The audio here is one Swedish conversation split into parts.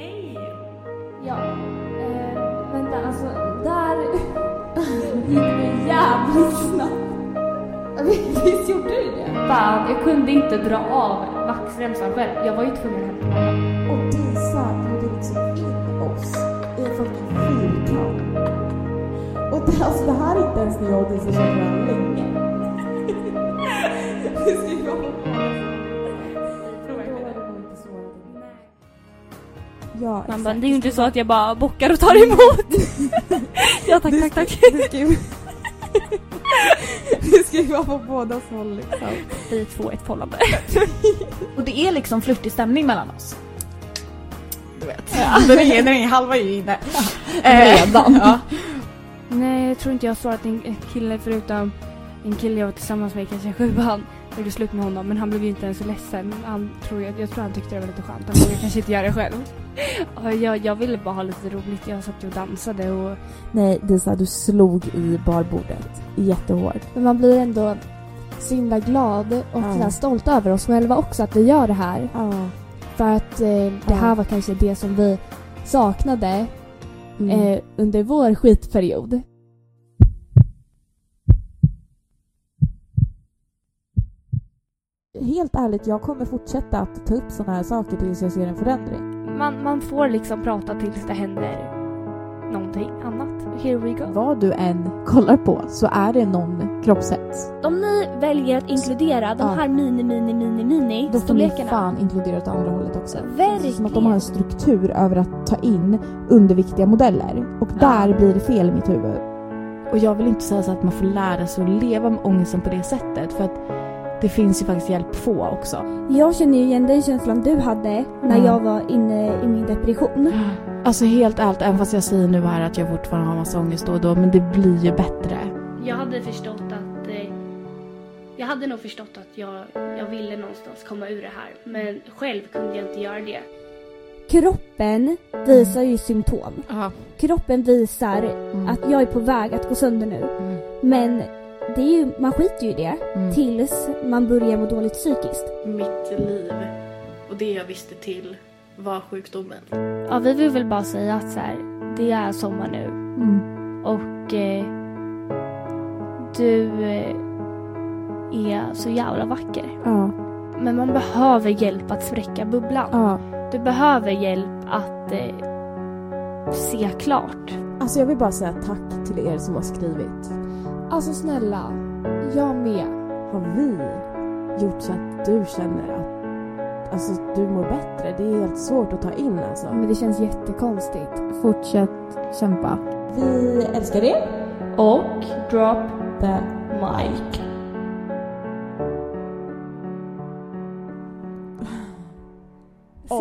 Hej! Ja. Eh, vänta, alltså där gick det jävligt snabbt. Visst gjorde det det? Fan, jag kunde inte dra av vaxremsan själv. Jag var ju tvungen att hämta honom. Och Disa bjuder liksom in oss i en fucking fyrkant. Och det, alltså det här är inte ens när jag och Disa känner varandra länge. Ja, Man exakt. bara, det är ju inte så att jag bara bockar och tar emot. ja tack, Det tack, ska- tack. Det ska ju... Det ska ju vara på bådas håll liksom. Vi är två ett förhållande. Och det är liksom flörtig stämning mellan oss. Du vet. Den är, den är halva ju inne. Redan. Ja. Nej, jag tror inte jag har svarat en kille förutom en kille jag var tillsammans med kanske sjuan. Jag gjorde slut med honom men han blev ju inte ens så ledsen. Han tror jag, jag tror han tyckte det var lite skönt. Han vågade kanske inte göra det själv. Ja, Jag, jag ville bara ha lite roligt. Jag satt ju och dansade och Nej Disa, du slog i barbordet jättehårt. Men man blir ändå så himla glad och Ja. så här stolt över oss själva också att vi gör det här. Ja. För att eh, det Ja. här var kanske det som vi saknade Mm. eh, under vår skitperiod. Helt ärligt, jag kommer fortsätta att ta upp sådana här saker tills jag ser en förändring. man, man får liksom prata tills det händer någonting annat. Here we go. Vad du än kollar på så är det någon kroppshets. Om ni väljer att inkludera de Ja. här mini, mini, mini, mini Då får ni fan inkludera åt andra hållet också. Verkligen. Som att de har en struktur över att ta in underviktiga modeller. Och Ja. där blir det fel i mitt huvud. Och jag vill inte säga så att man får lära sig att leva med ångesten på det sättet. För att det finns ju faktiskt hjälp få också. Jag känner ju igen den känslan du hade när Ja. jag var inne i min depression. Alltså helt ärligt, även fast jag säger nu här att jag fortfarande har massa ångest då och då, men det blir ju bättre. Jag hade förstått att... Eh, jag hade nog förstått att jag, jag ville någonstans komma ur det här. Men själv kunde jag inte göra det. Kroppen visar ju symptom. Ja. Kroppen visar Mm. att jag är på väg att gå sönder nu. Mm. Men det är ju, man skiter ju i det Mm. tills man börjar må dåligt psykiskt. mitt liv och det jag visste till var sjukdomen. Ja, vi vill väl bara säga att så här, det är sommar nu. Mm. Och eh, du eh, är så jävla vacker. Ja. Men man behöver hjälp att spräcka bubblan. ja. Du behöver hjälp att eh, se klart. Alltså jag vill bara säga tack till er som har skrivit. Alltså snälla, jag med. Har vi gjort så att du känner att alltså, du mår bättre? Det är helt svårt att ta in alltså. Men det känns jättekonstigt. Fortsätt kämpa. Vi älskar er. Och drop The mic.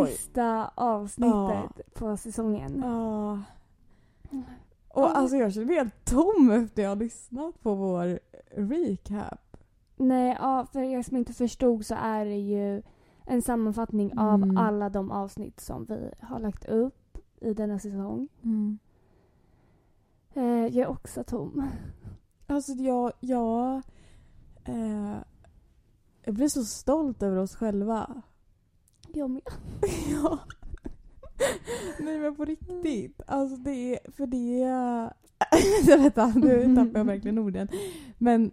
Sista avsnittet på säsongen. Ja. Och alltså jag känner mig helt tom efter jag har lyssnat på vår recap. Nej, ja, för er som inte förstod så är det ju en sammanfattning av Mm. alla de avsnitt som vi har lagt upp i denna säsong. Eh, jag är också tom. Alltså jag, jag, eh, jag blir så stolt över oss själva. Jag med. ja. Nej men på riktigt. Alltså det är, för det är... Vänta, nu tappar jag verkligen orden. Men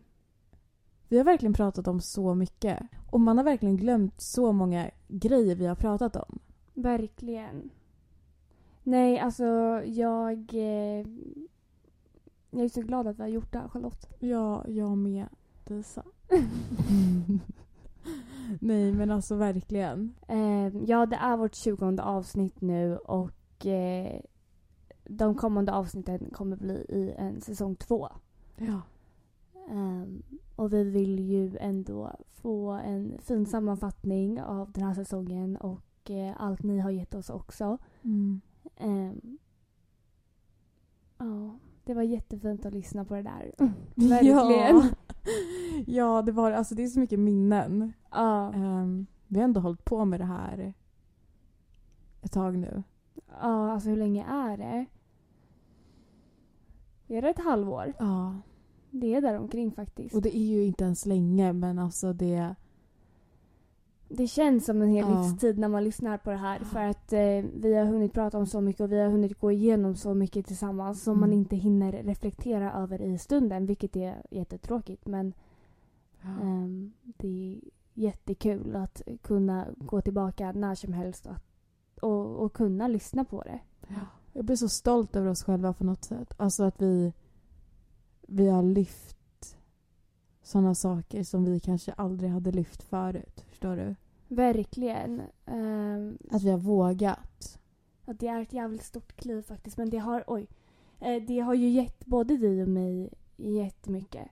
vi har verkligen pratat om så mycket. Och man har verkligen glömt så många grejer vi har pratat om. Verkligen. Nej, alltså jag... Eh, jag är så glad att vi har gjort det här, Charlotte. Ja, jag med Disa. Nej men alltså verkligen. Eh, ja, det är vårt tjugonde avsnitt nu och eh, de kommande avsnitten kommer bli i en säsong två. Ja. Ehm, och vi vill ju ändå få en fin sammanfattning av den här säsongen och eh, allt ni har gett oss också. Mm. Ja, det var jättefint att lyssna på det där. Ja. Verkligen. ja, det var alltså det är så mycket minnen. Ja, Ehm, vi har ändå hållit på med det här ett tag nu. ja, alltså hur länge är det? Är det ett halvår? Ja. Det är där omkring faktiskt. Och det är ju inte ens länge men alltså det... Det känns som en hel Ja. livstid när man lyssnar på det här för att eh, vi har hunnit prata om så mycket och vi har hunnit gå igenom så mycket tillsammans som man Mm. inte hinner reflektera över i stunden vilket är jättetråkigt men ehm, det är jättekul att kunna gå tillbaka när som helst och, att, och, och kunna lyssna på det. Jag blir så stolt över oss själva på något sätt. Alltså att vi, vi har lyft sådana saker som vi kanske aldrig hade lyft förut. Förstår du? Verkligen. Ehm, Att vi har vågat. att det är ett jävligt stort kliv faktiskt men det har, oj, eh, det har ju gett både dig och mig jättemycket.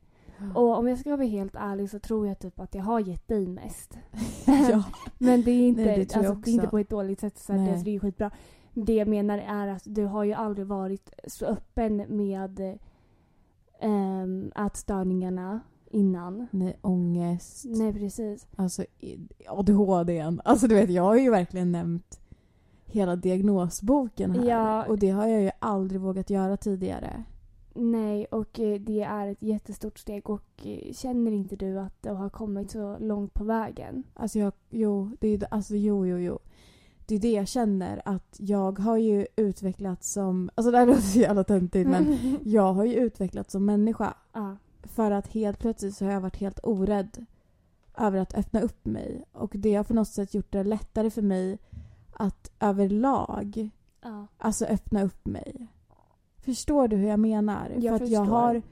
Och om jag ska vara helt ärlig så tror jag typ att jag har gett dig mest. ja. Men det är inte, Nej, det alltså, det är inte på ett dåligt sätt så det, det är skitbra. Det jag menar är att du har ju aldrig varit så öppen med um, ätstörningarna innan. Nej, ångest. Nej precis. Alltså ADHD. Alltså du vet, jag har ju verkligen nämnt hela diagnosboken här. Ja. Och det har jag ju aldrig vågat göra tidigare. Nej och eh, det är ett jättestort steg och eh, känner inte du att du har kommit så långt på vägen? Alltså jag, jo, det är, alltså jo, jo, jo. Det är det jag känner att jag har ju utvecklats som, alltså det här låter så jävla töntigt men jag har ju utvecklats som människa. ja. För att helt plötsligt så har jag varit helt orädd över att öppna upp mig. Och det har på något sätt gjort det lättare för mig att överlag ja. alltså öppna upp mig. Förstår du hur jag menar? Jag för att jag förstår. har...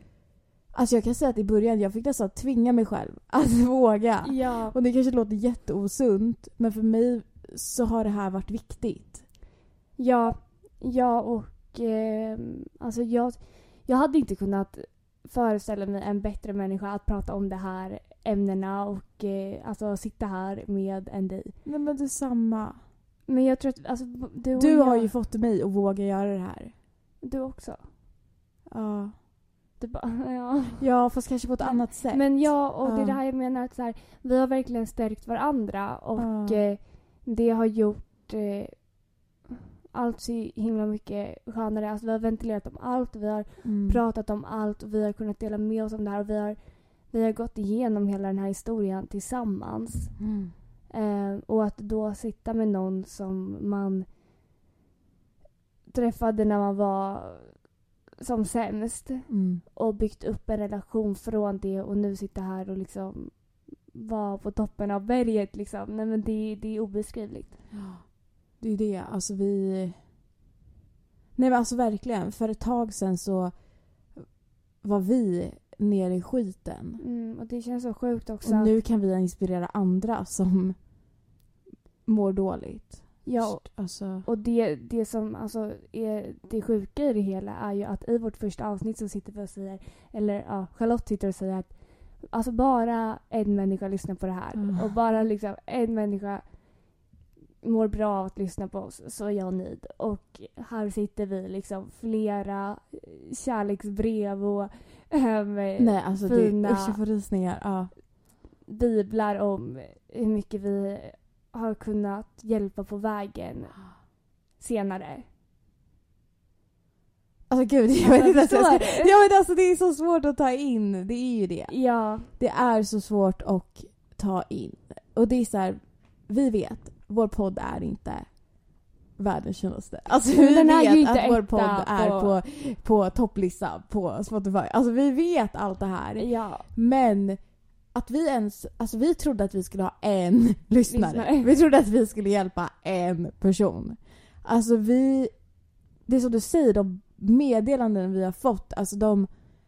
Alltså jag kan säga att i början jag fick nästan tvinga mig själv att våga. Ja. Och det kanske låter jätteosunt men för mig så har det här varit viktigt. Ja, ja och eh, alltså jag, jag hade inte kunnat föreställa mig en bättre människa att prata om de här ämnena och eh, alltså sitta här med än dig. Nej men detsamma. Men jag tror att alltså, du Du jag, har ju fått mig att våga göra det här. Du också. Ja. Du bara, ja. Ja fast kanske på ett annat sätt. Men ja, och det är Ja. det här jag menar att så här, vi har verkligen stärkt varandra och Ja. eh, det har gjort eh, allt så himla mycket skönare. Alltså vi har ventilerat om allt, vi har Mm. pratat om allt och vi har kunnat dela med oss om det här och vi har, vi har gått igenom hela den här historien tillsammans. Mm. Eh, och att då sitta med någon som man träffade när man var som sämst Mm. och byggt upp en relation från det och nu sitta här och liksom vara på toppen av berget liksom. Nej men det, det är obeskrivligt. Det är det. Alltså vi... Nej men alltså verkligen. För ett tag sedan så var vi nere i skiten. Mm, och det känns så sjukt också. Och nu kan vi inspirera andra som mår dåligt. ja, Alltså, och det, det som alltså är det sjuka i det hela är ju att i vårt första avsnitt så sitter vi och säger, eller ja, Charlotte sitter och säger att alltså bara en människa lyssnar på det här Mm. och bara liksom en människa mår bra av att lyssna på oss så är jag nöjd. Och här sitter vi liksom flera eh, kärleksbrev och ähm, nej alltså fina- det, usch rysningar. Ja. biblar om hur mycket vi har kunnat hjälpa på vägen senare. Alltså gud, jag Ja, vet inte ens jag ska... Ja men alltså det är så svårt att ta in. Det är ju det. Ja, Det är så svårt att ta in. Och det är så här, vi vet, vår podd är inte världens kändaste. Alltså vi den vet ju att vår podd är på- på, på topplista på Spotify. Alltså vi vet allt det här. ja. Men att vi ens, alltså vi trodde att vi skulle ha en lyssnare. Lyssnare. Vi trodde att vi skulle hjälpa en person. Alltså vi, det är som du säger, de meddelanden vi har fått, alltså de,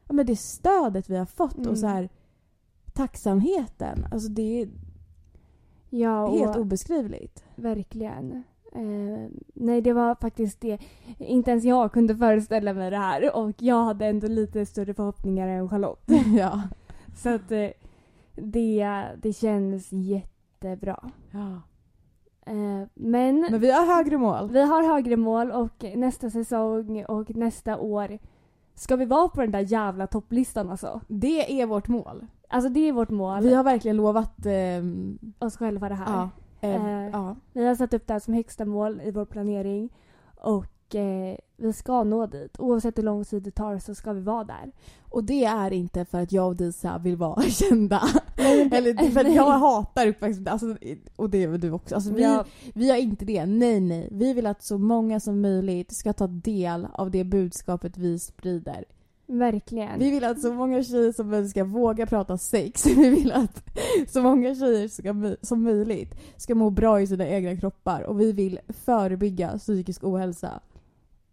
ja men det stödet vi har fått Mm. och så här tacksamheten. Alltså det Ja, helt obeskrivligt. verkligen. Eh, nej, det var faktiskt det. Inte ens jag kunde föreställa mig det här och jag hade ändå lite större förhoppningar än Charlotte. ja. Så att eh, det, det känns jättebra. ja. Eh, men Men vi har högre mål. vi har högre mål och nästa säsong och nästa år ska vi vara på den där jävla topplistan alltså. Det är vårt mål. Alltså det är vårt mål. Vi har verkligen lovat ehm, oss själva det här. ja, eh, Eh, ja. Vi har satt upp det här som högsta mål i vår planering och eh, vi ska nå dit. Oavsett hur lång tid det tar så ska vi vara där. Och det är inte för att jag och Disa vill vara kända. Eller för att jag hatar uppmärksamhet. Alltså, och det är väl du också. Alltså, vi, Ja, vi har inte det. Nej, nej. Vi vill att så många som möjligt ska ta del av det budskapet vi sprider. Verkligen. Vi vill att så många tjejer som möjligt ska våga prata sex. Vi vill att så många tjejer ska, som möjligt ska må bra i sina egna kroppar. Och vi vill förebygga psykisk ohälsa.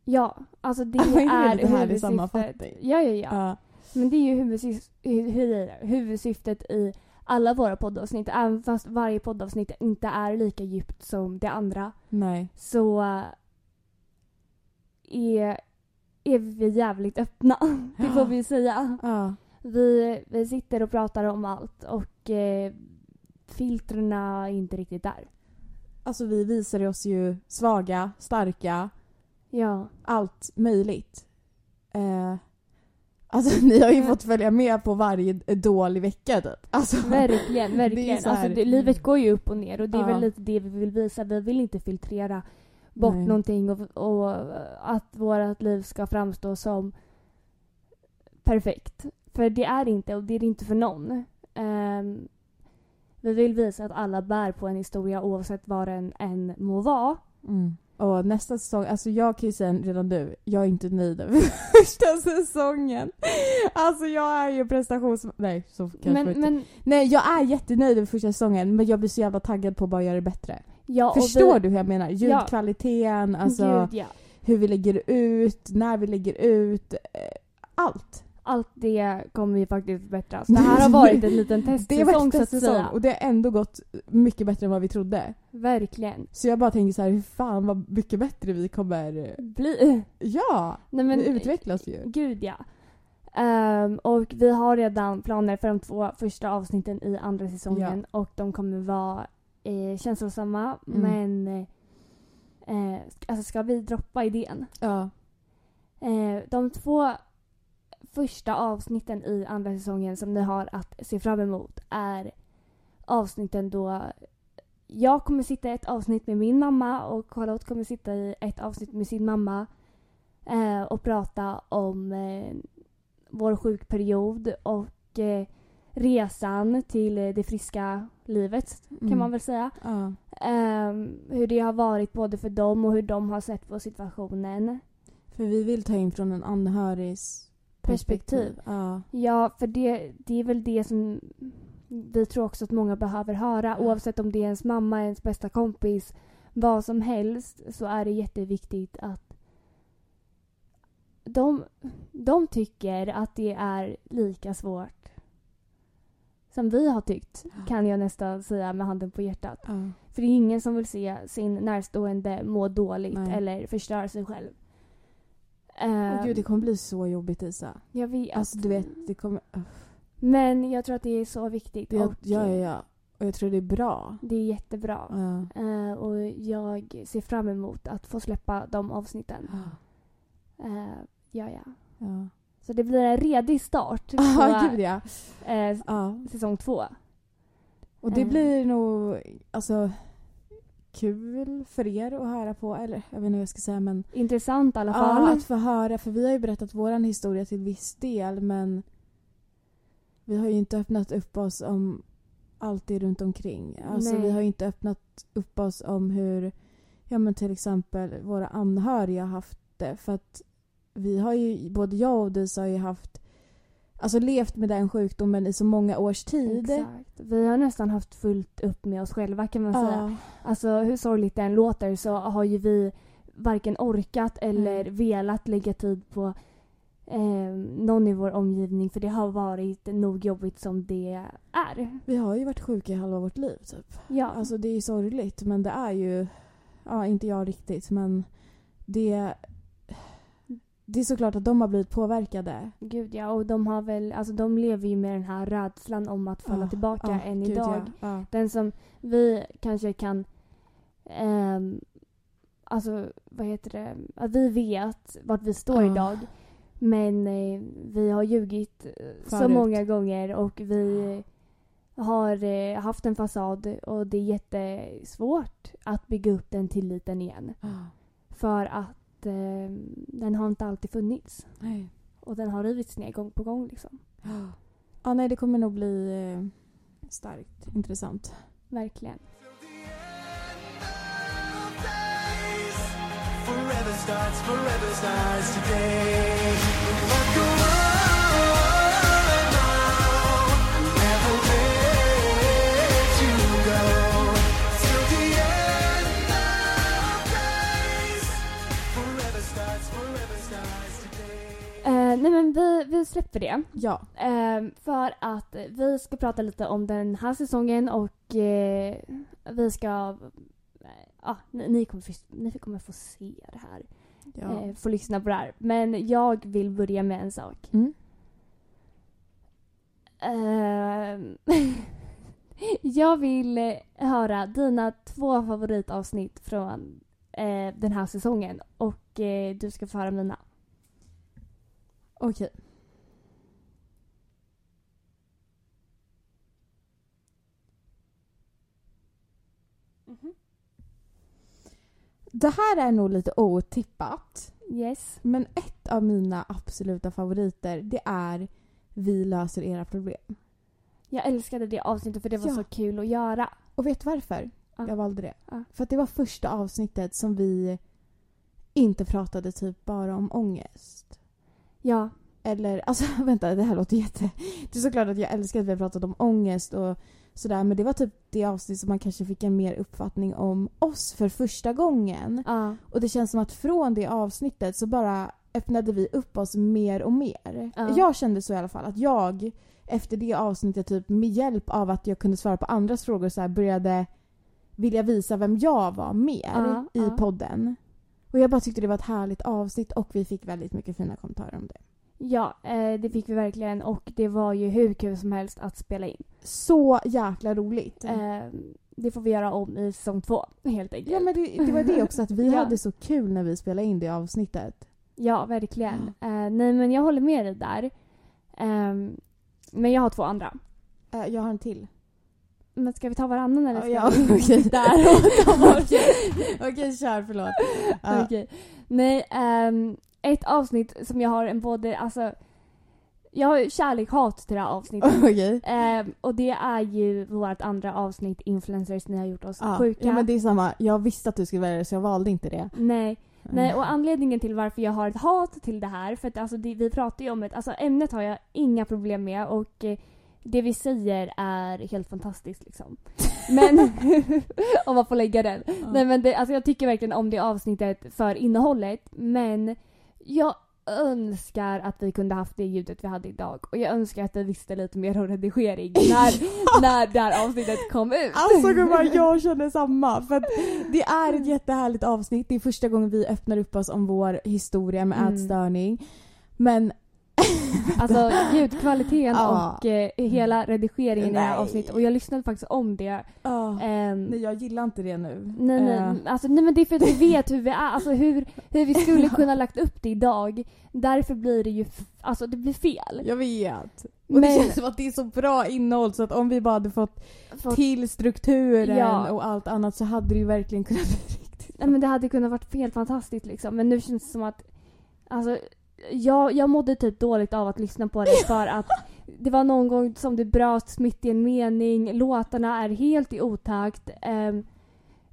Ja, alltså det det är huvudsyftet. Ja, ja, ja. Ja. Men det är ju huvudsyf- hu- hu- huvudsyftet i alla våra poddavsnitt. Även fast varje poddavsnitt inte är lika djupt som det andra nej. så eh, är, är vi jävligt öppna. Det får vi ju säga. Ja. Vi, vi sitter och pratar om allt och eh, filtrerna är inte riktigt där. Alltså vi visar oss ju svaga, starka, Ja, allt möjligt. Eh, alltså ni har ju fått följa med på varje dålig vecka typ. Alltså, verkligen, verkligen. så här- Alltså, det, livet går ju upp och ner och det är Ja. väl lite det vi vill visa. Vi vill inte filtrera bort Nej. någonting och, och att vårt liv ska framstå som perfekt. För det är inte och det är det inte för någon. Ehm, vi vill visa att alla bär på en historia oavsett vad den än må vara. Mm. Och nästa säsong, alltså jag kan ju säga redan nu, jag är inte nöjd med första säsongen. Alltså jag är ju prestations... Nej, så kanske Men, inte. men Nej, jag är jättenöjd med första säsongen men jag blir så jävla taggad på att bara göra det bättre. Ja, Förstår vi, du hur jag menar? Ljudkvaliteten, alltså Gud, ja. hur vi lägger ut, när vi lägger ut, eh, allt. Allt det kommer ju faktiskt förbättras. Det här har varit en liten testsäsong så att säga. och det har ändå gått mycket bättre än vad vi trodde. Verkligen. Så jag bara tänker så här, hur fan vad mycket bättre vi kommer... Bli. Ja! Nej, men, vi utvecklas ju. Gud ja. Ehm, och vi har redan planer för de två första avsnitten i andra säsongen och de kommer vara eh, känslosamma Mm. men eh, alltså ska vi droppa idén? Ja. Eh, de två första avsnitten i andra säsongen som ni har att se fram emot är avsnitten då jag kommer sitta i ett avsnitt med min mamma och Charlotte kommer sitta i ett avsnitt med sin mamma eh, och prata om eh, vår sjukperiod och eh, resan till eh, det friska livet kan Mm. man väl säga. Ja. Ehm, hur det har varit både för dem och hur de har sett på situationen. För vi vill ta in från en anhörigs Perspektiv. Ja. Ja, för det, det är väl det som vi tror också att många behöver höra. Oavsett om det är ens mamma, ens bästa kompis, vad som helst så är det jätteviktigt att de, de tycker att det är lika svårt som vi har tyckt, kan jag nästan säga med handen på hjärtat. ja. För det är ingen som vill se sin närstående må dåligt Nej. eller förstöra sig själv. Ehm, gud, det kommer bli så jobbigt Isa. jag vet. Alltså du vet, det kommer... Men jag tror att det är så viktigt. Jag, och ja, ja, ja. Och jag tror det är bra. Det är jättebra. Ja. Eh, och jag ser fram emot att få släppa de avsnitten. Eh, ja, ja. Ja. Så det blir en redig start på Ja, gud ja. eh, ja. säsong två. Och det Eh. blir nog alltså kul för er att höra på. Eller jag vet inte vad jag ska säga men Intressant i alla fall. ja, att få höra. För vi har ju berättat våran historia till viss del men vi har ju inte öppnat upp oss om allt det runt omkring. Alltså Nej. vi har ju inte öppnat upp oss om hur ja men till exempel våra anhöriga har haft det. För att vi har ju, både jag och Disa har ju haft Alltså levt med den sjukdomen i så många års tid. Exakt. Vi har nästan haft fullt upp med oss själva kan man säga. Ja. Alltså hur sorgligt det än låter så har ju vi varken orkat eller velat lägga tid på eh, någon i vår omgivning för det har varit nog jobbigt som det är. Vi har ju varit sjuka i halva vårt liv typ. Ja, Alltså det är ju sorgligt men det är ju, ja inte jag riktigt men det, det är såklart att de har blivit påverkade. gud ja. Och de har väl, alltså de lever ju med den här rädslan om att falla Ja, tillbaka ja, än gud, idag. Ja. Ja. Den som vi kanske kan ehm, Alltså vad heter det? Att vi vet vart vi står Ja. idag. Men eh, vi har ljugit eh, så Förut. många gånger och vi har eh, haft en fasad och det är jättesvårt att bygga upp den tilliten igen. För att att eh, den har inte alltid funnits. Nej. Och den har rivits ner gång på gång liksom. Ja, nej det kommer nog bli eh, starkt intressant. Verkligen. Forever starts, forever starts today. Nej men vi, vi släpper det. Ja. Eh, för att vi ska prata lite om den här säsongen och eh, vi ska... Ja, ni, ni, kommer ni kommer få se det här. ja. Eh, få lyssna på det här. Men jag vill börja med en sak. Mm. Ehm, jag vill eh, höra dina två favoritavsnitt från eh, den här säsongen och eh, du ska få höra mina. Okej. Det här är nog lite otippat. Yes. Men ett av mina absoluta favoriter det är Vi löser era problem. Jag älskade det avsnittet för det var Ja. så kul att göra. Och vet du varför Ja. jag valde det? Ja. För att det var första avsnittet som vi inte pratade typ bara om ångest. Ja, Eller, alltså vänta det här låter jätte... Det är såklart att jag älskar att vi har pratat om ångest och sådär men det var typ det avsnitt som man kanske fick en mer uppfattning om oss för första gången. ja, Och det känns som att från det avsnittet så bara öppnade vi upp oss mer och mer. Ja. Jag kände så i alla fall att jag efter det avsnittet typ med hjälp av att jag kunde svara på andras frågor så började vilja visa vem jag var mer Ja, i podden. Och jag bara tyckte det var ett härligt avsnitt och vi fick väldigt mycket fina kommentarer om det. ja eh, det fick vi verkligen och det var ju hur kul som helst att spela in. Så jäkla roligt. Eh, det får vi göra om i säsong två helt enkelt. Ja men det, det var det också att vi Ja. hade så kul när vi spelade in det avsnittet. Ja, verkligen. Eh, nej, men jag håller med dig där. Ehm, men jag har två andra. Eh, jag har en till. Men ska vi ta varannan eller ska Ja, vi okej. där och ta? Okej, Okej, kör förlåt. Ja. Okej. Nej, ehm, ett avsnitt som jag har en både, alltså jag har kärlek-hat till det här avsnittet. Okej. Ehm, och det är ju vårt andra avsnitt, Influencers, ni har gjort oss Ja. sjuka. ja men det är samma. Jag visste att du skulle välja det så jag valde inte det. Nej, nej, och anledningen till varför jag har ett hat till det här, för att alltså det, vi pratar ju om ett, alltså ämnet har jag inga problem med och eh, det vi säger är helt fantastiskt liksom. Men, om man får lägga den. Nej men det, alltså jag tycker verkligen om det avsnittet för innehållet men jag önskar att vi kunde haft det ljudet vi hade idag och jag önskar att vi visste lite mer om redigering när, när det här avsnittet kom ut. Alltså gumman, jag känner samma. För det är ett jättehärligt avsnitt. Det är första gången vi öppnar upp oss om vår historia med Mm. ätstörning. Men Alltså ljudkvaliteten Ja. och eh, hela redigeringen i det här Nej. avsnittet och jag lyssnade faktiskt om det. ja, Ehm, nej, jag gillar inte det nu. Nej, nej, Eh, alltså, nej men det är för att vi vet hur vi är, alltså hur, hur vi skulle kunna lagt upp det idag. Därför blir det ju, alltså det blir fel. jag vet. Och Men- det känns som att det är så bra innehåll så att om vi bara hade fått För, till strukturen Ja. och allt annat så hade det ju verkligen kunnat bli riktigt nej, men det hade kunnat varit helt fantastiskt liksom. Men nu känns det som att, alltså jag, jag mådde typ dåligt av att lyssna på det för att det var någon gång som det bröts mitt i en mening, låtarna är helt i otakt. Um,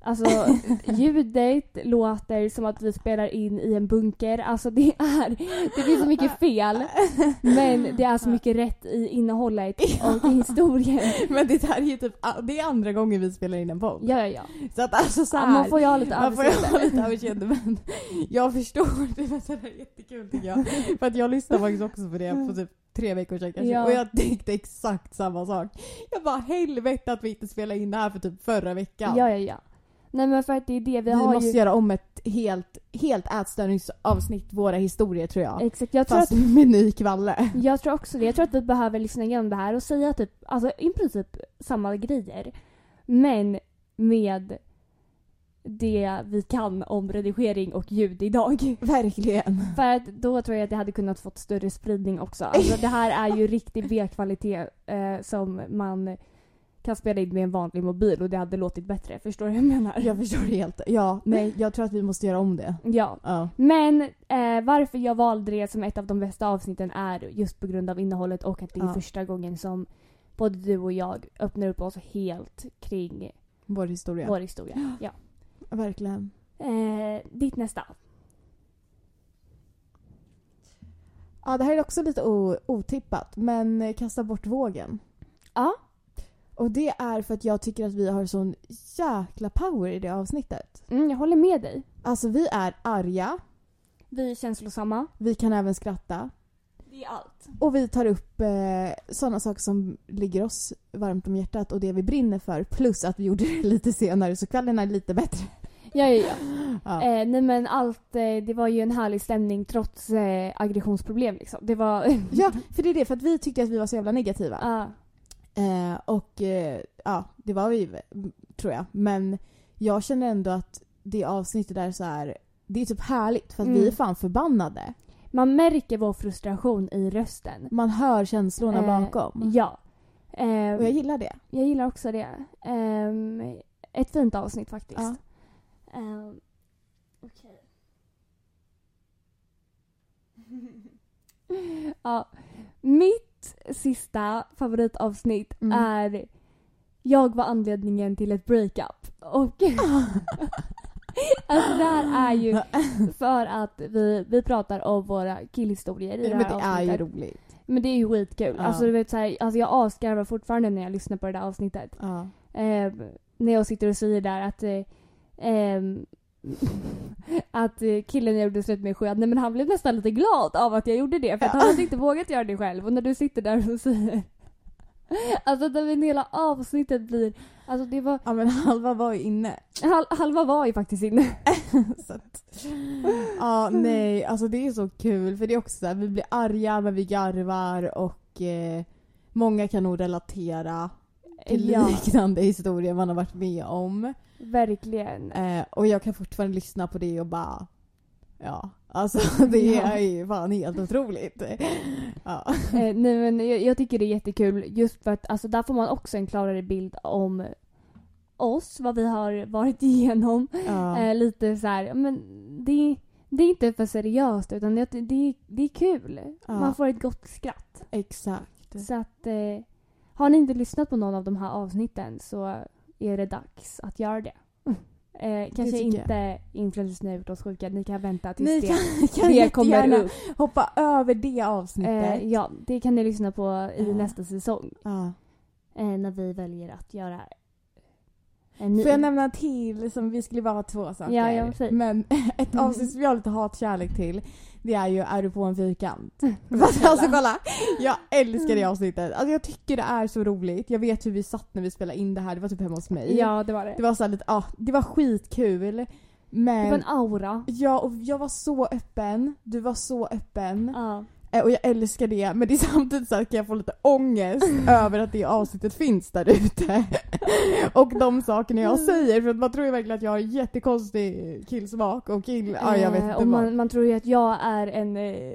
alltså ljudet låter som att vi spelar in i en bunker. Alltså det är, det finns så mycket fel. Men det är så mycket rätt i innehållet och i historien. Men det här är ju typ, det är andra gången vi spelar in en podd. Ja, ja, ja. Så att alltså så ja här, man får ju ha lite man överseende. lite överseende men jag förstår det är jättekul tycker jag. För att jag lyssnade faktiskt också på det på typ tre veckor sedan kanske Ja. och jag tänkte exakt samma sak. Jag bara helvete att vi inte spelade in det här för typ förra veckan. Ja, ja, ja. Nej men för att det är det vi, vi har måste ju. göra om ett helt, helt ätstörningsavsnitt, våra historier tror jag. Exakt, jag tror, Fast att, med ny kvalle. jag tror också det. Jag tror att vi behöver lyssna igenom det här och säga typ, alltså i princip samma grejer. Men med det vi kan om redigering och ljud idag. Verkligen. För att då tror jag att det hade kunnat fått större spridning också. Alltså det här är ju riktig B-kvalitet eh, som man kan spela in med en vanlig mobil och det hade låtit bättre. Förstår du vad jag menar? Jag förstår det helt. Ja, nej, jag tror att vi måste göra om det. Ja. Ja. Men eh, varför jag valde det som ett av de bästa avsnitten är just på grund av innehållet och att det är Ja. första gången som både du och jag öppnar upp oss helt kring Vår historia. vår historia. Ja. Verkligen. Eh, ditt nästa. Ja, det här är också lite otippat, men kasta bort vågen. Ja. Och det är för att jag tycker att vi har sån jäkla power i det avsnittet. Mm, jag håller med dig. Alltså vi är arga, Vi är känslosamma. vi kan även skratta. Det är allt. Och vi tar upp eh, sådana saker som ligger oss varmt om hjärtat och det vi brinner för. Plus att vi gjorde det lite senare så kvällen är lite bättre. Ja, ja, ja. Ja. Eh, nej men allt, eh, det var ju en härlig stämning trots eh, aggressionsproblem liksom. Det var... ja, för det är det. För att vi tyckte att vi var så jävla negativa. Ja. Eh, och eh, ja, det var vi mm, tror jag. Men jag känner ändå att det avsnittet där så här, det är typ härligt för att Mm. vi är fan förbannade. Man märker vår frustration i rösten. Man hör känslorna Eh, bakom. Ja. Eh, Och jag gillar det. jag gillar också det. Ehm, ett fint avsnitt faktiskt. Ja. Ehm, Okej. ja. Mitt sista favoritavsnitt Mm. är Jag var anledningen till ett breakup. Och alltså det här är ju för att vi, vi pratar om våra killhistorier i det Men här det är ju avsnittet. roligt. Men det är ju skitkul. Ja. Alltså, du vet, så här, alltså jag asgarvar fortfarande när jag lyssnar på det där avsnittet. Ja. Eh, när jag sitter och säger där att eh, ehm, att eh, killen jag gjorde slut med sköt, nej men han blev nästan lite glad av att jag gjorde det för att Ja. han hade inte vågat göra det själv och när du sitter där och säger Alltså där hela avsnittet blir, alltså det var, ja men halva var ju inne. hal, halva var ju faktiskt inne. så att, ja nej, alltså det är så kul för det är också så här, vi blir arga men vi garvar och eh, många kan nog relatera till Ja. liknande historier man har varit med om. Verkligen. Eh, och jag kan fortfarande lyssna på det och bara ja, alltså det är ju fan helt otroligt. Ja. Eh, nej men jag, jag tycker det är jättekul just för att alltså där får man också en klarare bild om oss, vad vi har varit igenom. Ja. Eh, lite så här, men det, det är inte för seriöst utan det, det, det är kul. Ja. Man får ett gott skratt. Exakt. Så att eh, har ni inte lyssnat på någon av de här avsnitten så är det dags att göra det. Eh, kanske inte influencers ni har gjort oss sjuka, ni kan vänta tills Ni det, kan, kan det kommer upp. hoppa över det avsnittet. Eh, ja, det kan ni lyssna på i Ja. nästa säsong. Ja. Eh, när vi väljer att göra en ny. Får jag nämna till som vi skulle bara ha två saker. Ja. Men ett avsnitt som jag har lite hatkärlek till det är ju Är du på en fyrkant? Fast alltså kolla! Jag älskar det avsnittet. Alltså jag tycker det är så roligt. Jag vet hur vi satt när vi spelade in det här. Det var typ hemma hos mig. Ja, det var det. Det var så lite, ja, det var skitkul. Men Det var en aura. Ja, och jag var så öppen. Du var så öppen. Ja. Eh, Och jag älskar det, men det är samtidigt så att jag får lite ångest över att det avsnittet finns där ute. och de sakerna jag säger, för man tror ju verkligen att jag har jättekonstig killsmak och kill... Ja, jag vet Eh, inte och vad. man, man tror ju att jag är en, eh,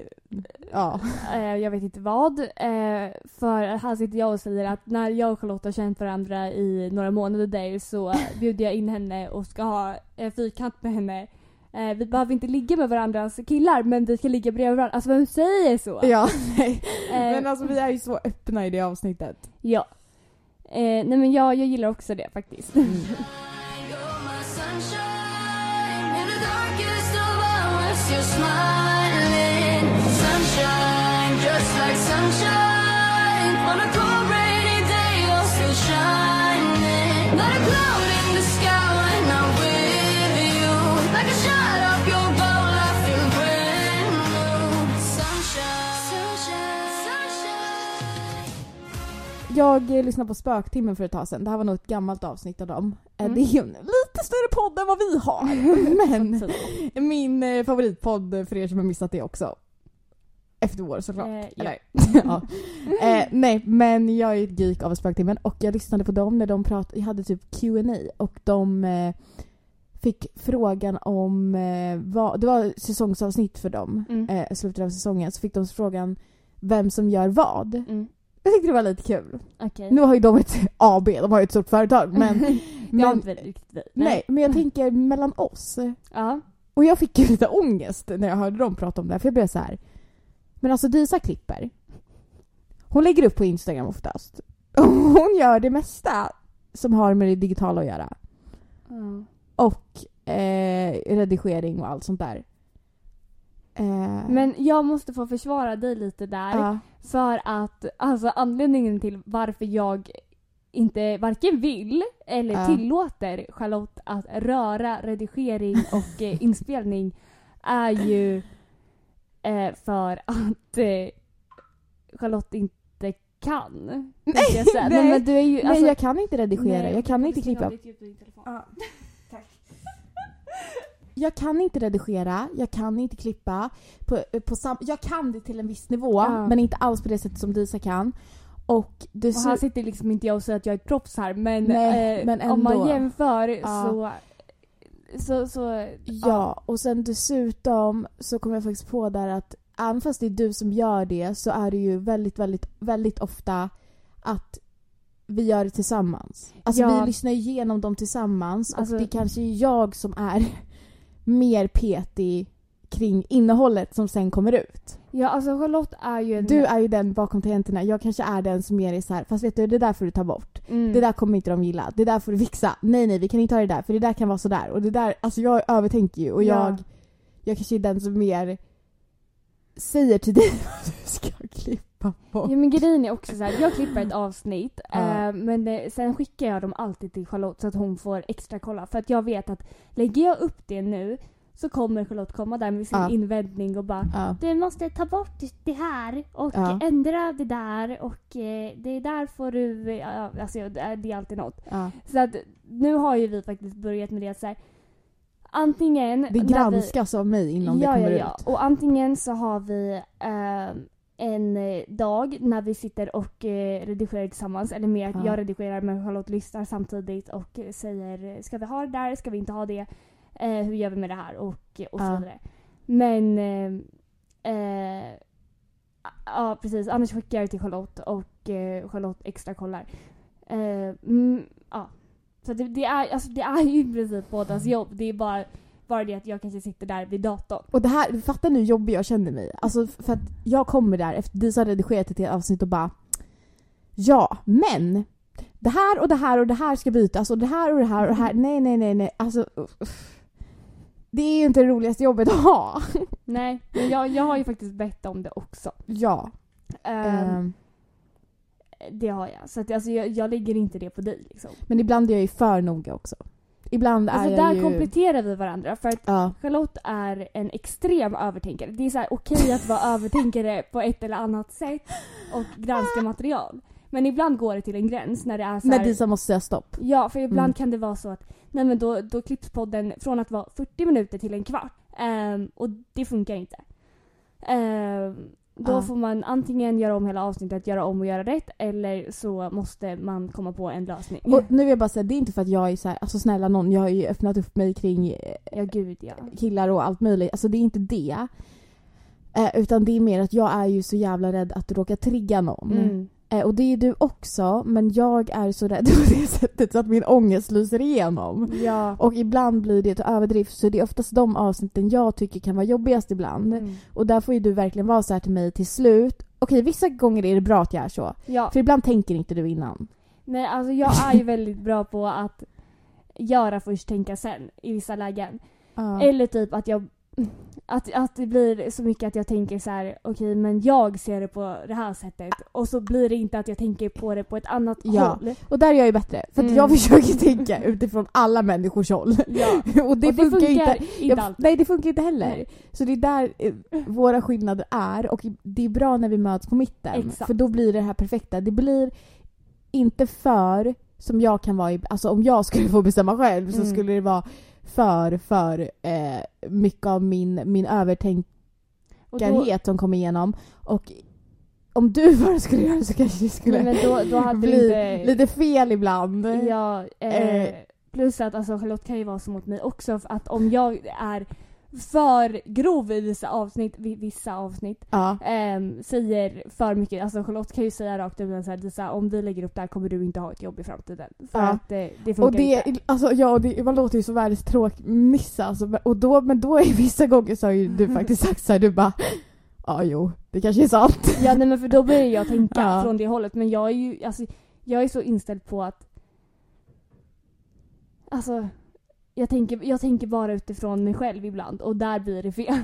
Ja. jag vet inte vad. För här sitter jag och säger att när jag och Charlotte har känt varandra i några månader där så bjuder jag in henne och ska ha en fyrkant med henne. Eh, vi behöver inte ligga med varandras killar men vi ska ligga bredvid varandra. Alltså vem säger så? Ja, nej. Eh, Men alltså vi är ju så öppna i det avsnittet. ja. Eh, nej men jag, jag gillar också det faktiskt. Mm. Jag eh, lyssnade på Spöktimmen för ett tag sedan. Det här var nog ett gammalt avsnitt av dem. Eh, Mm. Det är en lite större podd än vad vi har. Men min eh, favoritpodd för er som har missat det också. Efter år såklart. Eh, ja. Ja. eh, nej, men jag är ett geek av Spöktimmen och jag lyssnade på dem när de pratade, jag hade typ Q&A och de eh, fick frågan om vad, det var säsongsavsnitt för dem, Mm. slutet av säsongen, så fick de frågan vem som gör vad. Mm. Jag tyckte det var lite kul. Okej. Nu har ju de ett AB, de har ju ett stort företag men, har men inte vi riktigt vi. nej. men jag tänker mellan oss. Ja. Och jag fick ju lite ångest när jag hörde dem prata om det här för jag blev så här. Men alltså Disa klipper. Hon lägger upp på Instagram oftast. Och hon gör det mesta som har med det digitala att göra. Ja. Och eh, redigering och allt sånt där. Eh, Men jag måste få försvara dig lite där. ja, För att alltså anledningen till varför jag inte varken vill eller Ja. tillåter Charlotte att röra redigering och eh, inspelning är ju eh, för att eh, Charlotte inte kan. tänkte jag säga. nej, men du är ju, nej alltså, jag kan inte redigera, nej, jag kan inte klippa. av ditt Jag kan inte redigera, jag kan inte klippa. På, på sam- jag kan det till en viss nivå Ja. men inte alls på det sättet som Disa kan. Och det Och här sitter liksom inte jag och säger att jag är proffs här men, Nej, eh, men om man ändå. jämför Ja. så, så, så Ja, och sen dessutom så kom jag faktiskt på där att även fast det är du som gör det så är det ju väldigt, väldigt, väldigt ofta att vi gör det tillsammans. Alltså Ja. vi lyssnar igenom dem tillsammans Alltså- och det kanske är jag som är mer petig kring innehållet som sen kommer ut. Ja alltså Charlotte är ju en... Du är ju den bakom tangenterna, jag kanske är den som mer är så här, fast vet du det där får du ta bort. mm. Det där kommer inte de gilla. Det där får du fixa. Nej nej vi kan inte ha det där för det där kan vara sådär. Och det där, alltså jag övertänker ju och Ja. jag, jag kanske är den som mer säger till dig vad du ska klippa på. Ja men grejen är också så här, jag klipper ett avsnitt Ja. eh, men eh, sen skickar jag dem alltid till Charlotte så att hon får extra kolla. För att jag vet att lägger jag upp det nu så kommer Charlotte komma där med sin Ja. invändning och bara Ja. Du måste ta bort det här och Ja. ändra det där och eh, det där får du... eh, Ja, alltså det är alltid något. Så att nu har ju vi faktiskt börjat med det att så här, antingen... Det när vi- granskas av mig innan det kommer ut. Och antingen så har vi ehm, en eh, dag när vi sitter och eh, redigerar tillsammans. Eller mer att Ja. jag redigerar men Charlotte lyssnar samtidigt och eh, säger ska vi ha det där, ska vi inte ha det? Eh, hur gör vi med det här? Och, och så Ja. vidare. Men eh, eh, Ja precis, annars skickar jag det till Charlotte och eh, Charlotte extra kollar. Eh, mm, ja. Så det, det, är, alltså, det är ju i princip bådas jobb. Det är bara, bara det att jag kanske sitter där vid datorn. Och det här, fatta nu hur jobbig jag känner mig. Alltså för att jag kommer där efter Disa har redigerat ett avsnitt och bara Ja, men det här och det här och det här ska bytas och det här och det här och det här. Nej, nej, nej, nej. Alltså uff. Det är ju inte det roligaste jobbet att ha. Nej, men jag, jag har ju faktiskt bett om det också. Ja. Ehm, ehm, det har jag. Så att, alltså, jag, jag lägger inte det på dig. Liksom. men ibland är jag ju för noga också. Ibland är Alltså, jag där ju... kompletterar vi varandra. För att Ja. Charlotte är en extrem övertänkare. Det är så här okej att vara övertänkare på ett eller annat sätt och granska material. Men ibland går det till en gräns när det är så När här, Disa måste säga stopp. Ja, för ibland Mm. kan det vara så att nej men då, då klipps podden från att vara 40 minuter till en kvart. Ehm, och det funkar inte. Ehm, då får man antingen göra om hela avsnittet, göra om och göra rätt eller så måste man komma på en lösning. Och nu vill jag bara säga, det är inte för att jag är så här, alltså snälla någon, jag har ju öppnat upp mig kring eh, Ja, gud ja. killar och allt möjligt. Alltså det är inte det. Eh, utan det är mer att jag är ju så jävla rädd att råka trigga någon. Mm. Eh, och det är du också, men jag är så rädd på det sättet så att min ångest lyser igenom. Ja. Och ibland blir det till överdrift så det är oftast de avsnitten jag tycker kan vara jobbigast ibland. Mm. Och där får ju du verkligen vara så här till mig till slut. Okej, vissa gånger är det bra att jag är så. ja. För ibland tänker inte du innan. Nej, alltså jag är ju väldigt bra på att göra först, tänka sen i vissa lägen. Eller typ att jag att, att det blir så mycket att jag tänker så här: okej men jag ser det på det här sättet och så blir det inte att jag tänker på det på ett annat Ja. håll. Och där är jag ju bättre. För att Mm. jag försöker tänka utifrån alla människors håll. Ja. och det, och det funkar, ju inte. inte Jag, nej det funkar inte heller. Nej. Så det är där eh, våra skillnader är och det är bra när vi möts på mitten. Exakt. För då blir det här perfekta. Det blir inte för som jag kan vara i, alltså om jag skulle få bestämma själv så Mm. skulle det vara för, för eh, mycket av min, min Och då, övertänkarhet som kommer igenom. Och om du bara skulle göra det så kanske det skulle men då, då hade bli inte... lite fel ibland. Ja, eh, Eh. plus att alltså, Charlotte kan ju vara så mot mig också. För att om jag är för grov i vissa avsnitt, vi- vissa avsnitt. Ja. ehm, säger för mycket, alltså Charlotte kan ju säga rakt ut så här, Disa, om vi lägger upp det här kommer du inte ha ett jobb i framtiden. För Ja. att det, det funkar Och det, inte. alltså, ja, det, man låter ju som världens tråkmissa alltså, och då, men då är vissa gånger så har ju du faktiskt sagt såhär, du bara Ja jo, det kanske är sant. Ja nej men för då börjar jag tänka Ja. från det hållet men jag är ju, alltså jag är så inställd på att Alltså jag tänker, jag tänker bara utifrån mig själv ibland och där blir det fel.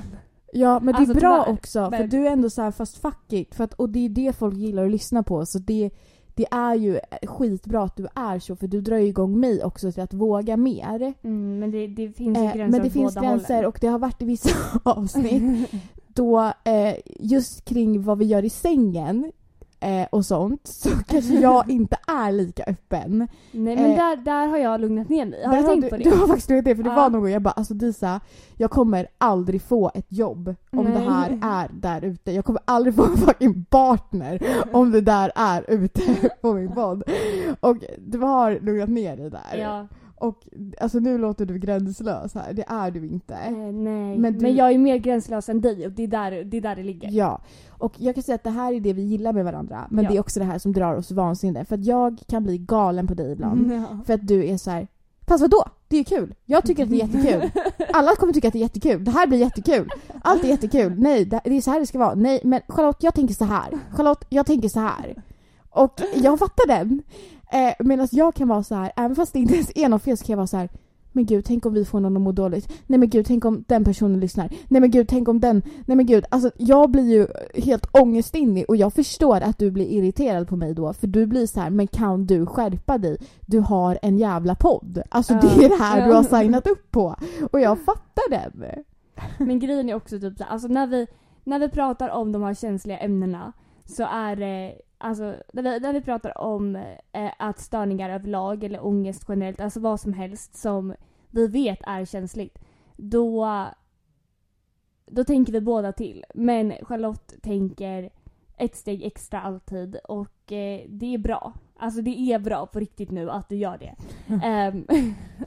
Ja men det Alltså, är bra tyvärr, också för men- du är ändå så här fast fuck it. För att, och det är det folk gillar att lyssna på så det, det är ju skitbra att du är så för du drar ju igång mig också till att våga mer. Mm, men det, det finns ju Eh, gränser men det finns gränser hållen. och det har varit i vissa avsnitt då eh, just kring vad vi gör i sängen eh, och sånt så kanske jag inte är lika öppen. Nej men eh, där, där har jag lugnat ner mig. Har du tänkt du, på det? Du har faktiskt lugnat det för det Ja. var någon gång jag bara alltså Disa, jag kommer aldrig få ett jobb om Nej. det här är där ute. Jag kommer aldrig få en fucking partner om det där är ute på min podd. Och du har lugnat ner dig där. Ja, Och alltså nu låter du gränslös här, det är du inte. eh, nej. Men Men, du- jag är mer gränslös än dig och det är där det, är där det ligger. Ja, och jag kan säga att det här är det vi gillar med varandra. Men Ja. det är också det här som drar oss vansinne. För att jag kan bli galen på dig ibland. Ja. För att du är så här. Fast vadå? Det är ju kul. Jag tycker att det är jättekul. Alla kommer tycka att det är jättekul. Det här blir jättekul. Allt är jättekul. Nej, det är så här det ska vara. Nej, men Charlotte, jag tänker så här. Charlotte, jag tänker så här. Och jag fattar den. Eh, Medan jag kan vara så här, även fast det inte ens är något fel så kan jag vara så här. Men gud, tänk om vi får någon att må dåligt. Nej men gud, tänk om den personen lyssnar. Nej men gud, tänk om den. Nej men gud, alltså jag blir ju helt ångestinnig och jag förstår att du blir irriterad på mig då. För du blir så här, men kan du skärpa dig? Du har en jävla podd. Alltså det är det här du har signat upp på. Och jag fattar den. Men grejen är också typ så här, alltså när vi, när vi pratar om de här känsliga ämnena så är det, alltså när vi, när vi pratar om eh, att störningar överlag eller ångest generellt, alltså vad som helst som vi vet är känsligt, då, då tänker vi båda till. Men Charlotte tänker ett steg extra alltid och eh, det är bra. Alltså det är bra på riktigt nu att du gör det. Ehm,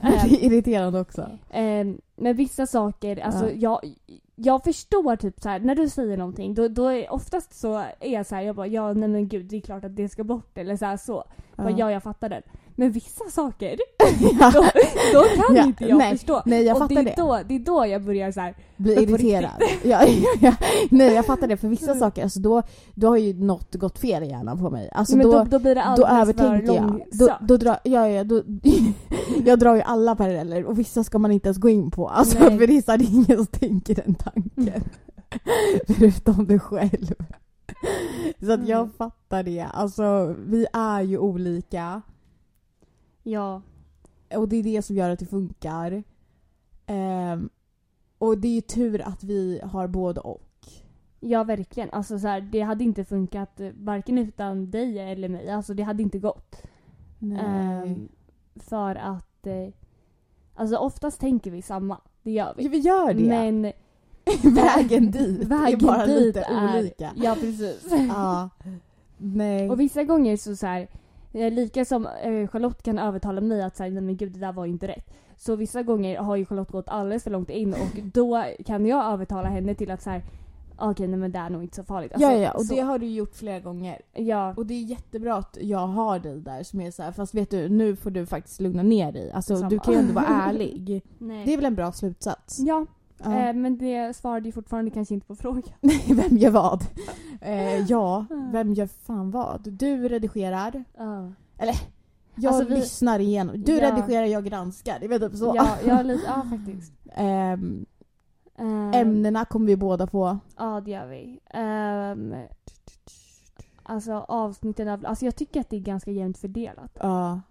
Det är irriterande också. Ehm, men vissa saker, alltså Ja. jag, jag förstår typ så här när du säger någonting, då, då är oftast så är jag så här, jag bara ja nej men gud det är klart att det ska bort eller så här så. Bara, ja jag fattar den. Men vissa saker, då, då kan Ja, inte jag nej, förstå. Nej, jag och fattar det det. är, då, det är då jag börjar så här. på irriterad. Ja, ja, ja. Nej jag fattar det för vissa saker, alltså då, då har ju något gått fel i hjärnan på mig. Alltså men då, då, då blir det då övertänker jag. Då, då drar, ja, ja, då, jag drar ju alla paralleller och vissa ska man inte ens gå in på. Alltså Nej. för det är så här, det är ingen som tänker den tanken. Förutom du själv. Så att jag Mm. fattar det. Alltså vi är ju olika. Ja. Och det är det som gör att det funkar. Ehm, och det är ju tur att vi har både och. Ja verkligen. Alltså så här, det hade inte funkat eh, varken utan dig eller mig. Alltså det hade inte gått. Ehm, för att eh, Alltså oftast tänker vi samma. Det gör vi. Vi gör det. Men vägen dit vägen är bara dit lite är, olika. Ja precis. Ja. Nej. Och vissa gånger så, så här, lika som eh, Charlotte kan övertala mig att säga nej men gud det där var inte rätt. Så vissa gånger har ju Charlotte gått alldeles för långt in och då kan jag övertala henne till att så här okej nej men det är nog inte så farligt. Alltså, ja, ja, och så, det har du gjort flera gånger. ja, Och det är jättebra att jag har dig där som är så här, fast vet du, nu får du faktiskt lugna ner dig. Alltså Samma. du kan ju ändå vara ärlig. Det är väl en bra slutsats? Ja, Ja. eh, men det svarade ju fortfarande kanske inte på frågan. Nej, vem gör vad? Eh, ja, vem gör fan vad? Du redigerar. Ja. Jag Alltså, vi- lyssnar igenom. Du Ja. redigerar, jag granskar. Det är väl typ så. Ja, jag lite, ja faktiskt. Ehm, Eh, ämnena kommer vi båda på. Ja, det gör vi. Ehm, alltså avsnitten av... Alltså jag tycker att det är ganska jämnt fördelat. Ja.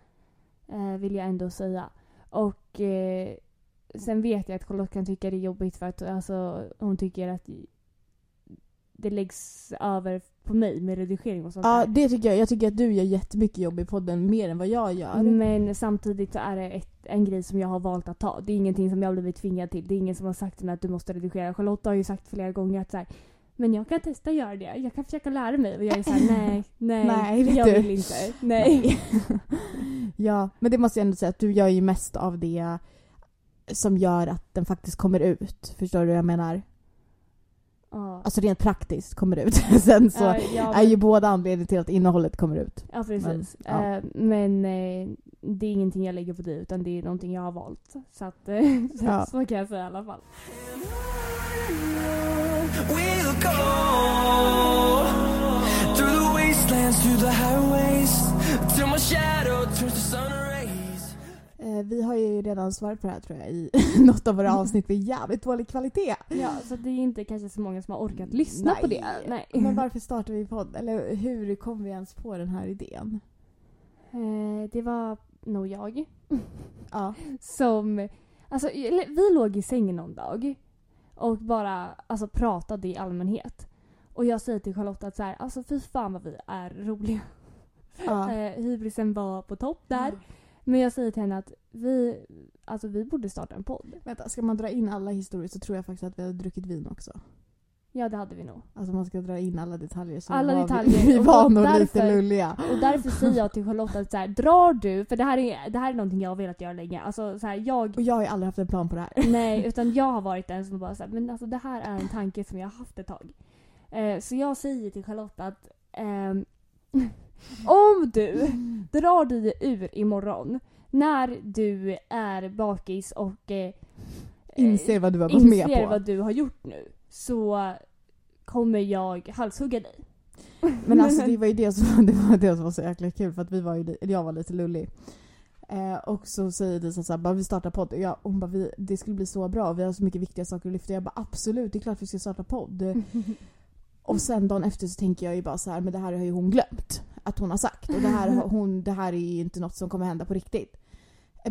Eh, vill jag ändå säga. Och eh, sen vet jag att Charlotte kan tycka det är jobbigt för att alltså, hon tycker att det läggs över på mig med redigering och sånt ja, där. det tycker jag. Jag tycker att du gör jättemycket jobb i podden, mer än vad jag gör. Men samtidigt så är det ett, en grej som jag har valt att ta. Det är ingenting som jag har blivit tvingad till. Det är ingen som har sagt till mig att du måste redigera. Charlotte har ju sagt flera gånger att så här, men jag kan testa att göra det. Jag kan försöka lära mig. Och jag är såhär, nej, nej, Nej, jag du. vill inte. Nej. ja, men det måste jag ändå säga att du gör ju mest av det som gör att den faktiskt kommer ut. Förstår du vad jag menar? Ja. Alltså rent praktiskt kommer ut. Sen så Ja, ja, är ju båda anledningar till att innehållet kommer ut. Ja precis. Men, ja. Eh, men eh, det är ingenting jag lägger på dig utan det är någonting jag har valt. Så att eh, så, Ja. så kan jag säga i alla fall. Redan svarat på det här tror jag i något av våra avsnitt med jävligt dålig kvalitet. Ja, så det är inte kanske så många som har orkat lyssna på det. Nej. Men varför startade vi podd? Eller hur kom vi ens på den här idén? Eh, det var nog jag Ja. som... Alltså, vi låg i sängen någon dag och bara alltså, pratade i allmänhet. Och jag säger till Charlotte att så här, alltså fy fan vad vi är roliga. ja. Eh, hybrisen var på topp där. Men jag säger till henne att vi, alltså, vi borde starta en podd. Vänta, ska man dra in alla historier så tror jag faktiskt att vi har druckit vin också. Ja, det hade vi nog. Alltså man ska dra in alla detaljer så Alla var detaljer. vi, vi var nog därför- lite lulliga. Och därför säger jag till Charlotte att så här, drar du, för det här, är, det här är någonting jag har velat göra länge. Alltså så här, jag Och jag har ju aldrig haft en plan på det här. Nej, utan jag har varit den som bara såhär, men alltså det här är en tanke som jag har haft ett tag. Eh, så jag säger till Charlotte att ehm, om du drar dig ur imorgon när du är bakis och eh, Inser vad du har gått med på. vad du har gjort nu så kommer jag halshugga dig. Men alltså det var ju det som, det var det som var så jäkla kul för att vi var ju, jag var lite lullig. Eh, och så säger Disa såhär, bara vi startar podd. Och jag, hon bara, vi, det skulle bli så bra, vi har så mycket viktiga saker att lyfta. Jag bara absolut, det är klart vi ska starta podd. och sen dagen efter så tänker jag ju bara så här, men det här har ju hon glömt att hon har sagt. Och det här, har hon, det här är ju inte något som kommer hända på riktigt.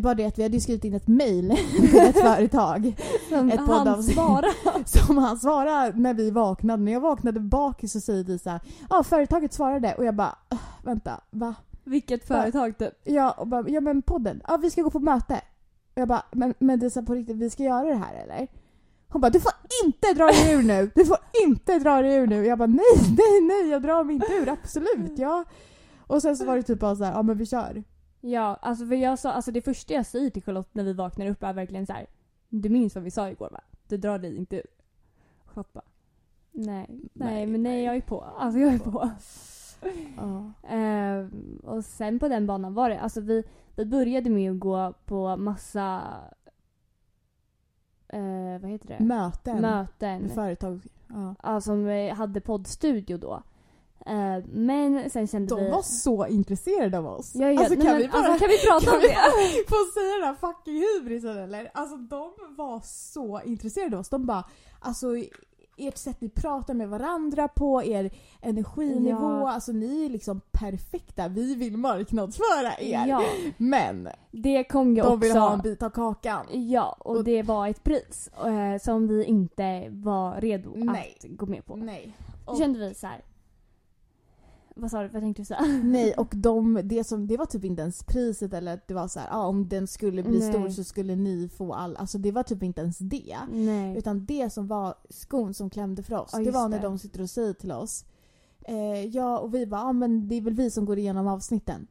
Bara det att vi hade ju skrivit in ett mail till ett företag Som Ett han poddavsnitt. svarar. som han svarade när vi vaknade. När jag vaknade bakis så säger de så ja företaget svarade och jag bara, "Äh, vänta, va? Vilket företag typ. Ja, och bara, ja men podden, ja vi ska gå på möte. Och jag bara, men, men det är så på riktigt, vi ska göra det här eller? Hon bara, du får inte dra dig ur nu! Du får inte dra dig ur nu! Jag bara, nej, nej, nej, jag drar mig inte ur, absolut, ja. Och sen så var det typ bara så här, ja men vi kör. Ja, alltså för jag sa, alltså det första jag säger till Charlotte när vi vaknar upp är verkligen så här. Du minns vad vi sa igår va? Du drar dig inte ur. Charlotte bara, nej, nej, Nej, men nej nej. jag är på. Alltså jag är på. Ja. Ehm, och sen på den banan var det, alltså vi, vi började med att gå på massa, eh, vad heter det? Möten. Möten. Företag. Ja. Ja, som eh, hade poddstudio då. Eh, men sen kände De vi... var så intresserade av oss. Ja, ja, alltså, nej, kan, men, vi bara, alltså, kan vi prata kan om vi det? få säga den här fucking hybrisen eller? Alltså de var så intresserade av oss. De bara, alltså ert sätt ni pratar med varandra på, er energinivå, Ja. alltså ni är liksom perfekta. Vi vill marknadsföra er. Ja, Men det kom ju de också... vill ha en bit av kakan. Ja, och, Och- det var ett pris eh, som vi inte var redo Nej. att gå med på. Nej. Då kände vi så här. Vad sa du? Vad tänkte du säga? Nej, och de, det, som, det var typ inte ens priset eller att det var så här, ah, om den skulle bli Nej. stor så skulle ni få all, alltså det var typ inte ens det. Nej. Utan det som var skon som klämde för oss, Ja, det var när det. de sitter och säger till oss eh, Ja, och vi bara, ah, men det är väl vi som går igenom avsnitten.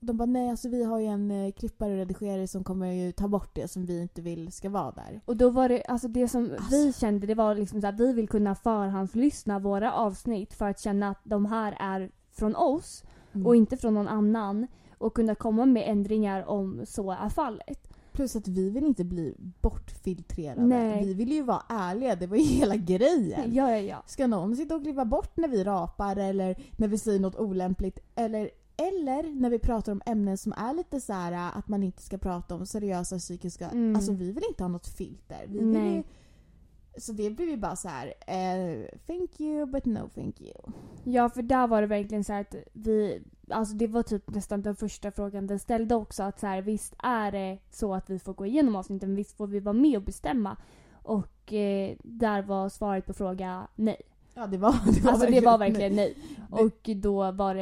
De bara, nej alltså vi har ju en eh, klippare och redigerare som kommer ju ta bort det som vi inte vill ska vara där. Och då var det, alltså det som Alltså. vi kände det var liksom så här, vi vill kunna förhandslyssna våra avsnitt för att känna att de här är från oss Mm. och inte från någon annan och kunna komma med ändringar om så är fallet. Plus att vi vill inte bli bortfiltrerade. Nej. Vi vill ju vara ärliga, det var ju hela grejen. Ja, ja, ja. Ska någon sitta och klippa bort när vi rapar eller när vi säger något olämpligt? Eller, eller när vi pratar om ämnen som är lite så här att man inte ska prata om seriösa psykiska... Mm. Alltså vi vill inte ha något filter. Vi vill Nej. Ju, så det blir vi bara så här. Eh, thank you but no thank you. Ja, för där var det verkligen så att vi... Alltså det var typ nästan den första frågan den ställde också. Att så här, visst är det så att vi får gå igenom avsnitten, visst får vi vara med och bestämma. Och eh, där var svaret på fråga nej. Ja det var, det var Alltså det var verkligen nej. Det- Och då var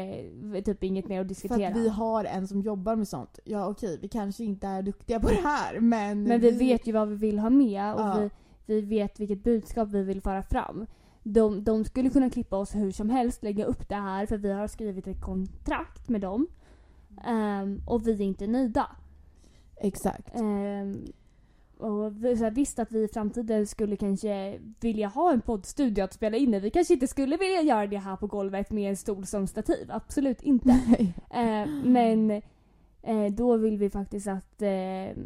det typ inget mer att För diskutera. att vi har en som jobbar med sånt. Ja okej, vi kanske inte är duktiga på det här men... Men vi vet ju vad vi vill ha med och Ja. vi, vi vet vilket budskap vi vill föra fram. De, de skulle kunna klippa oss hur som helst, lägga upp det här för vi har skrivit ett kontrakt med dem. Ehm, och vi är inte nöjda. Exakt. Ehm, och vi så här, visst att vi i framtiden skulle kanske vilja ha en poddstudio att spela in i. Vi kanske inte skulle vilja göra det här på golvet med en stol som stativ. Absolut inte. Eh, men eh, då vill vi faktiskt att eh,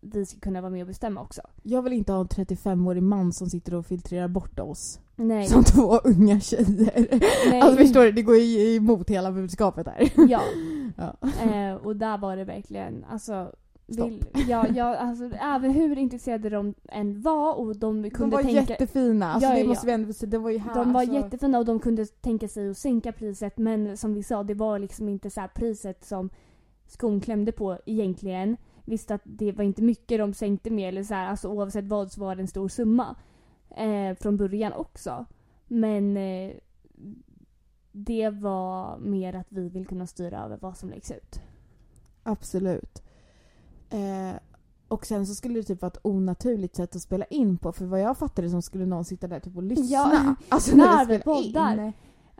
vi ska kunna vara med och bestämma också. Jag vill inte ha en 35-årig man som sitter och filtrerar bort oss. Nej. Som två unga tjejer. Nej. Alltså förstår du, det går ju emot hela budskapet här. Ja. Ja. Eh, och där var det verkligen, alltså Stopp. Vill, ja, ja, alltså, även hur intresserade de än var och de De kunde var tänka... jättefina, alltså Ja, det ja, måste ja. vi ändå säga. Det var ju här, De var alltså, jättefina och de kunde tänka sig att sänka priset men som vi sa, det var liksom inte så här priset som skon klämde på egentligen. Visst att det var inte mycket de sänkte med eller så här, alltså oavsett vad så var det en stor summa. Eh, från början också. Men eh, det var mer att vi vill kunna styra över vad som läggs ut. Absolut. Eh, och sen så skulle det typ vara ett onaturligt sätt att spela in på för vad jag fattade som skulle någon sitta där typ och lyssna. Ja, alltså när vi poddar. in.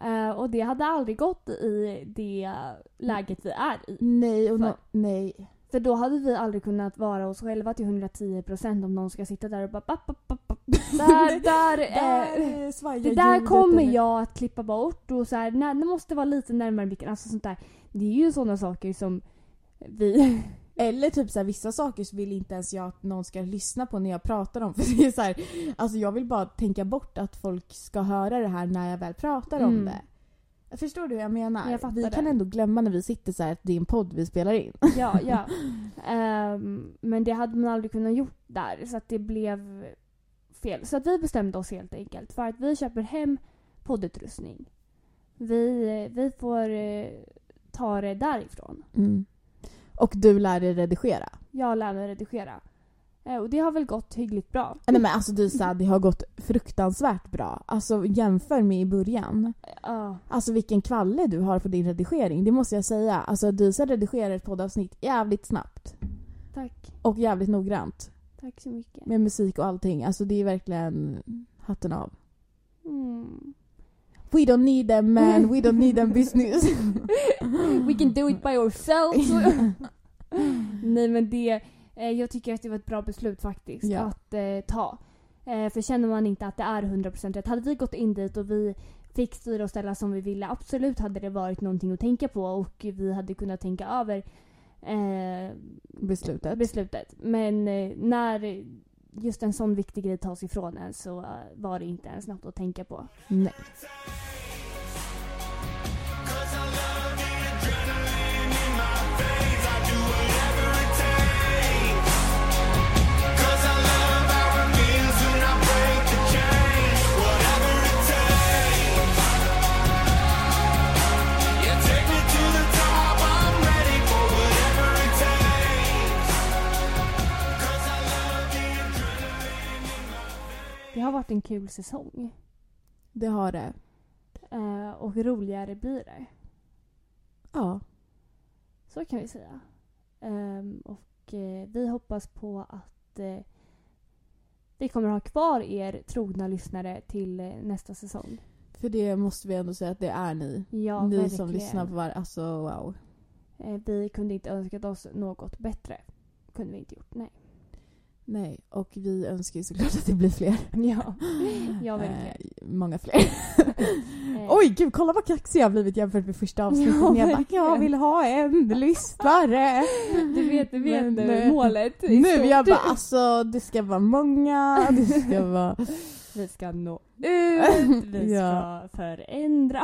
Eh, och det hade aldrig gått i det läget vi är i. Nej, och no, nej. För då hade vi aldrig kunnat vara oss själva till 110% om någon ska sitta där och bara bapp, bapp, bapp, bapp. Där, där, eh, Där det där kommer eller- jag att klippa bort och så här, nej, det måste vara lite närmare micken. Alltså sånt där. Det är ju sådana saker som vi... Eller typ så här, vissa saker så vill inte ens jag att någon ska lyssna på när jag pratar om. För det är så här, alltså jag vill bara tänka bort att folk ska höra det här när jag väl pratar om Mm. det. Förstår du hur jag menar? Jag vi det. kan ändå glömma när vi sitter så här att det är en podd vi spelar in. Ja, ja. Ehm, men det hade man aldrig kunnat gjort där så att det blev fel. Så att vi bestämde oss helt enkelt för att vi köper hem poddutrustning. Vi, vi får eh, ta det därifrån. Mm. Och du lär dig redigera. Jag lär mig redigera. Eh, och det har väl gått hyggligt bra. Nej men alltså du sa det har gått fruktansvärt bra. Alltså jämför med i början. Ja. Alltså vilken kvalle du har på din redigering, det måste jag säga. Alltså Disa redigerar ett poddavsnitt jävligt snabbt. tack. Och jävligt noggrant. Tack så mycket. Med musik och allting. Alltså det är verkligen hatten av. Mm. We don't need them man, we don't need them business. We can do it by ourselves. Nej men det, jag tycker att det var ett bra beslut faktiskt Ja. att eh, ta. Eh, för känner man inte att det är 100% rätt. Hade vi gått in dit och vi fick styra och ställa som vi ville, absolut hade det varit någonting att tänka på och vi hade kunnat tänka över eh, Beslutet. beslutet. Men eh, när just en sån viktig grej tas ifrån en så eh, var det inte ens något att tänka på. Nej. Det har varit en kul säsong. Det har det. Eh, och roligare blir det. Ja. Så kan vi säga. Ehm, och eh, vi hoppas på att eh, vi kommer ha kvar er trogna lyssnare till eh, nästa säsong. För det måste vi ändå säga att det är ni. Ja, ni verkligen. som lyssnar på var... Alltså wow. Eh, vi kunde inte önskat oss något bättre. kunde vi inte gjort, nej. Nej, och vi önskar ju såklart att det blir fler. Ja, ja verkligen. Eh, många fler. Eh, Oj gud, kolla vad kaxig jag har blivit jämfört med första avsnittet. Ja, jag bara, jag vill ha en lyssnare. Du vet, du vet Men, nu eh, målet. Nu stort. jag bara alltså det ska vara många, det ska vara... Vi ska nå ut, vi Ja. ska förändra.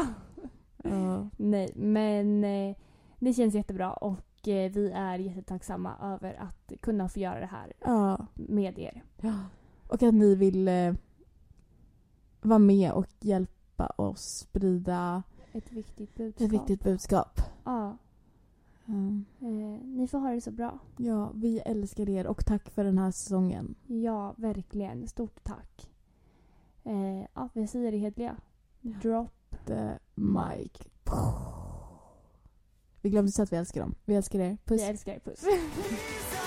Ja. Nej, men eh, det känns jättebra och eh, vi är jättetacksamma över att kunna få göra det här ja. med er. Ja. Och att ni vill eh, vara med och hjälpa oss sprida Ett viktigt budskap. ett viktigt budskap. Ja, Mm. eh, ni får ha det så bra. Ja, vi älskar er och tack för den här säsongen. Ja, verkligen. Stort tack. Eh, ja, vi säger det hedliga. Drop. The mic. Vi glömde säga att vi älskar dem. Vi älskar er. Puss. Vi älskar er. Puss.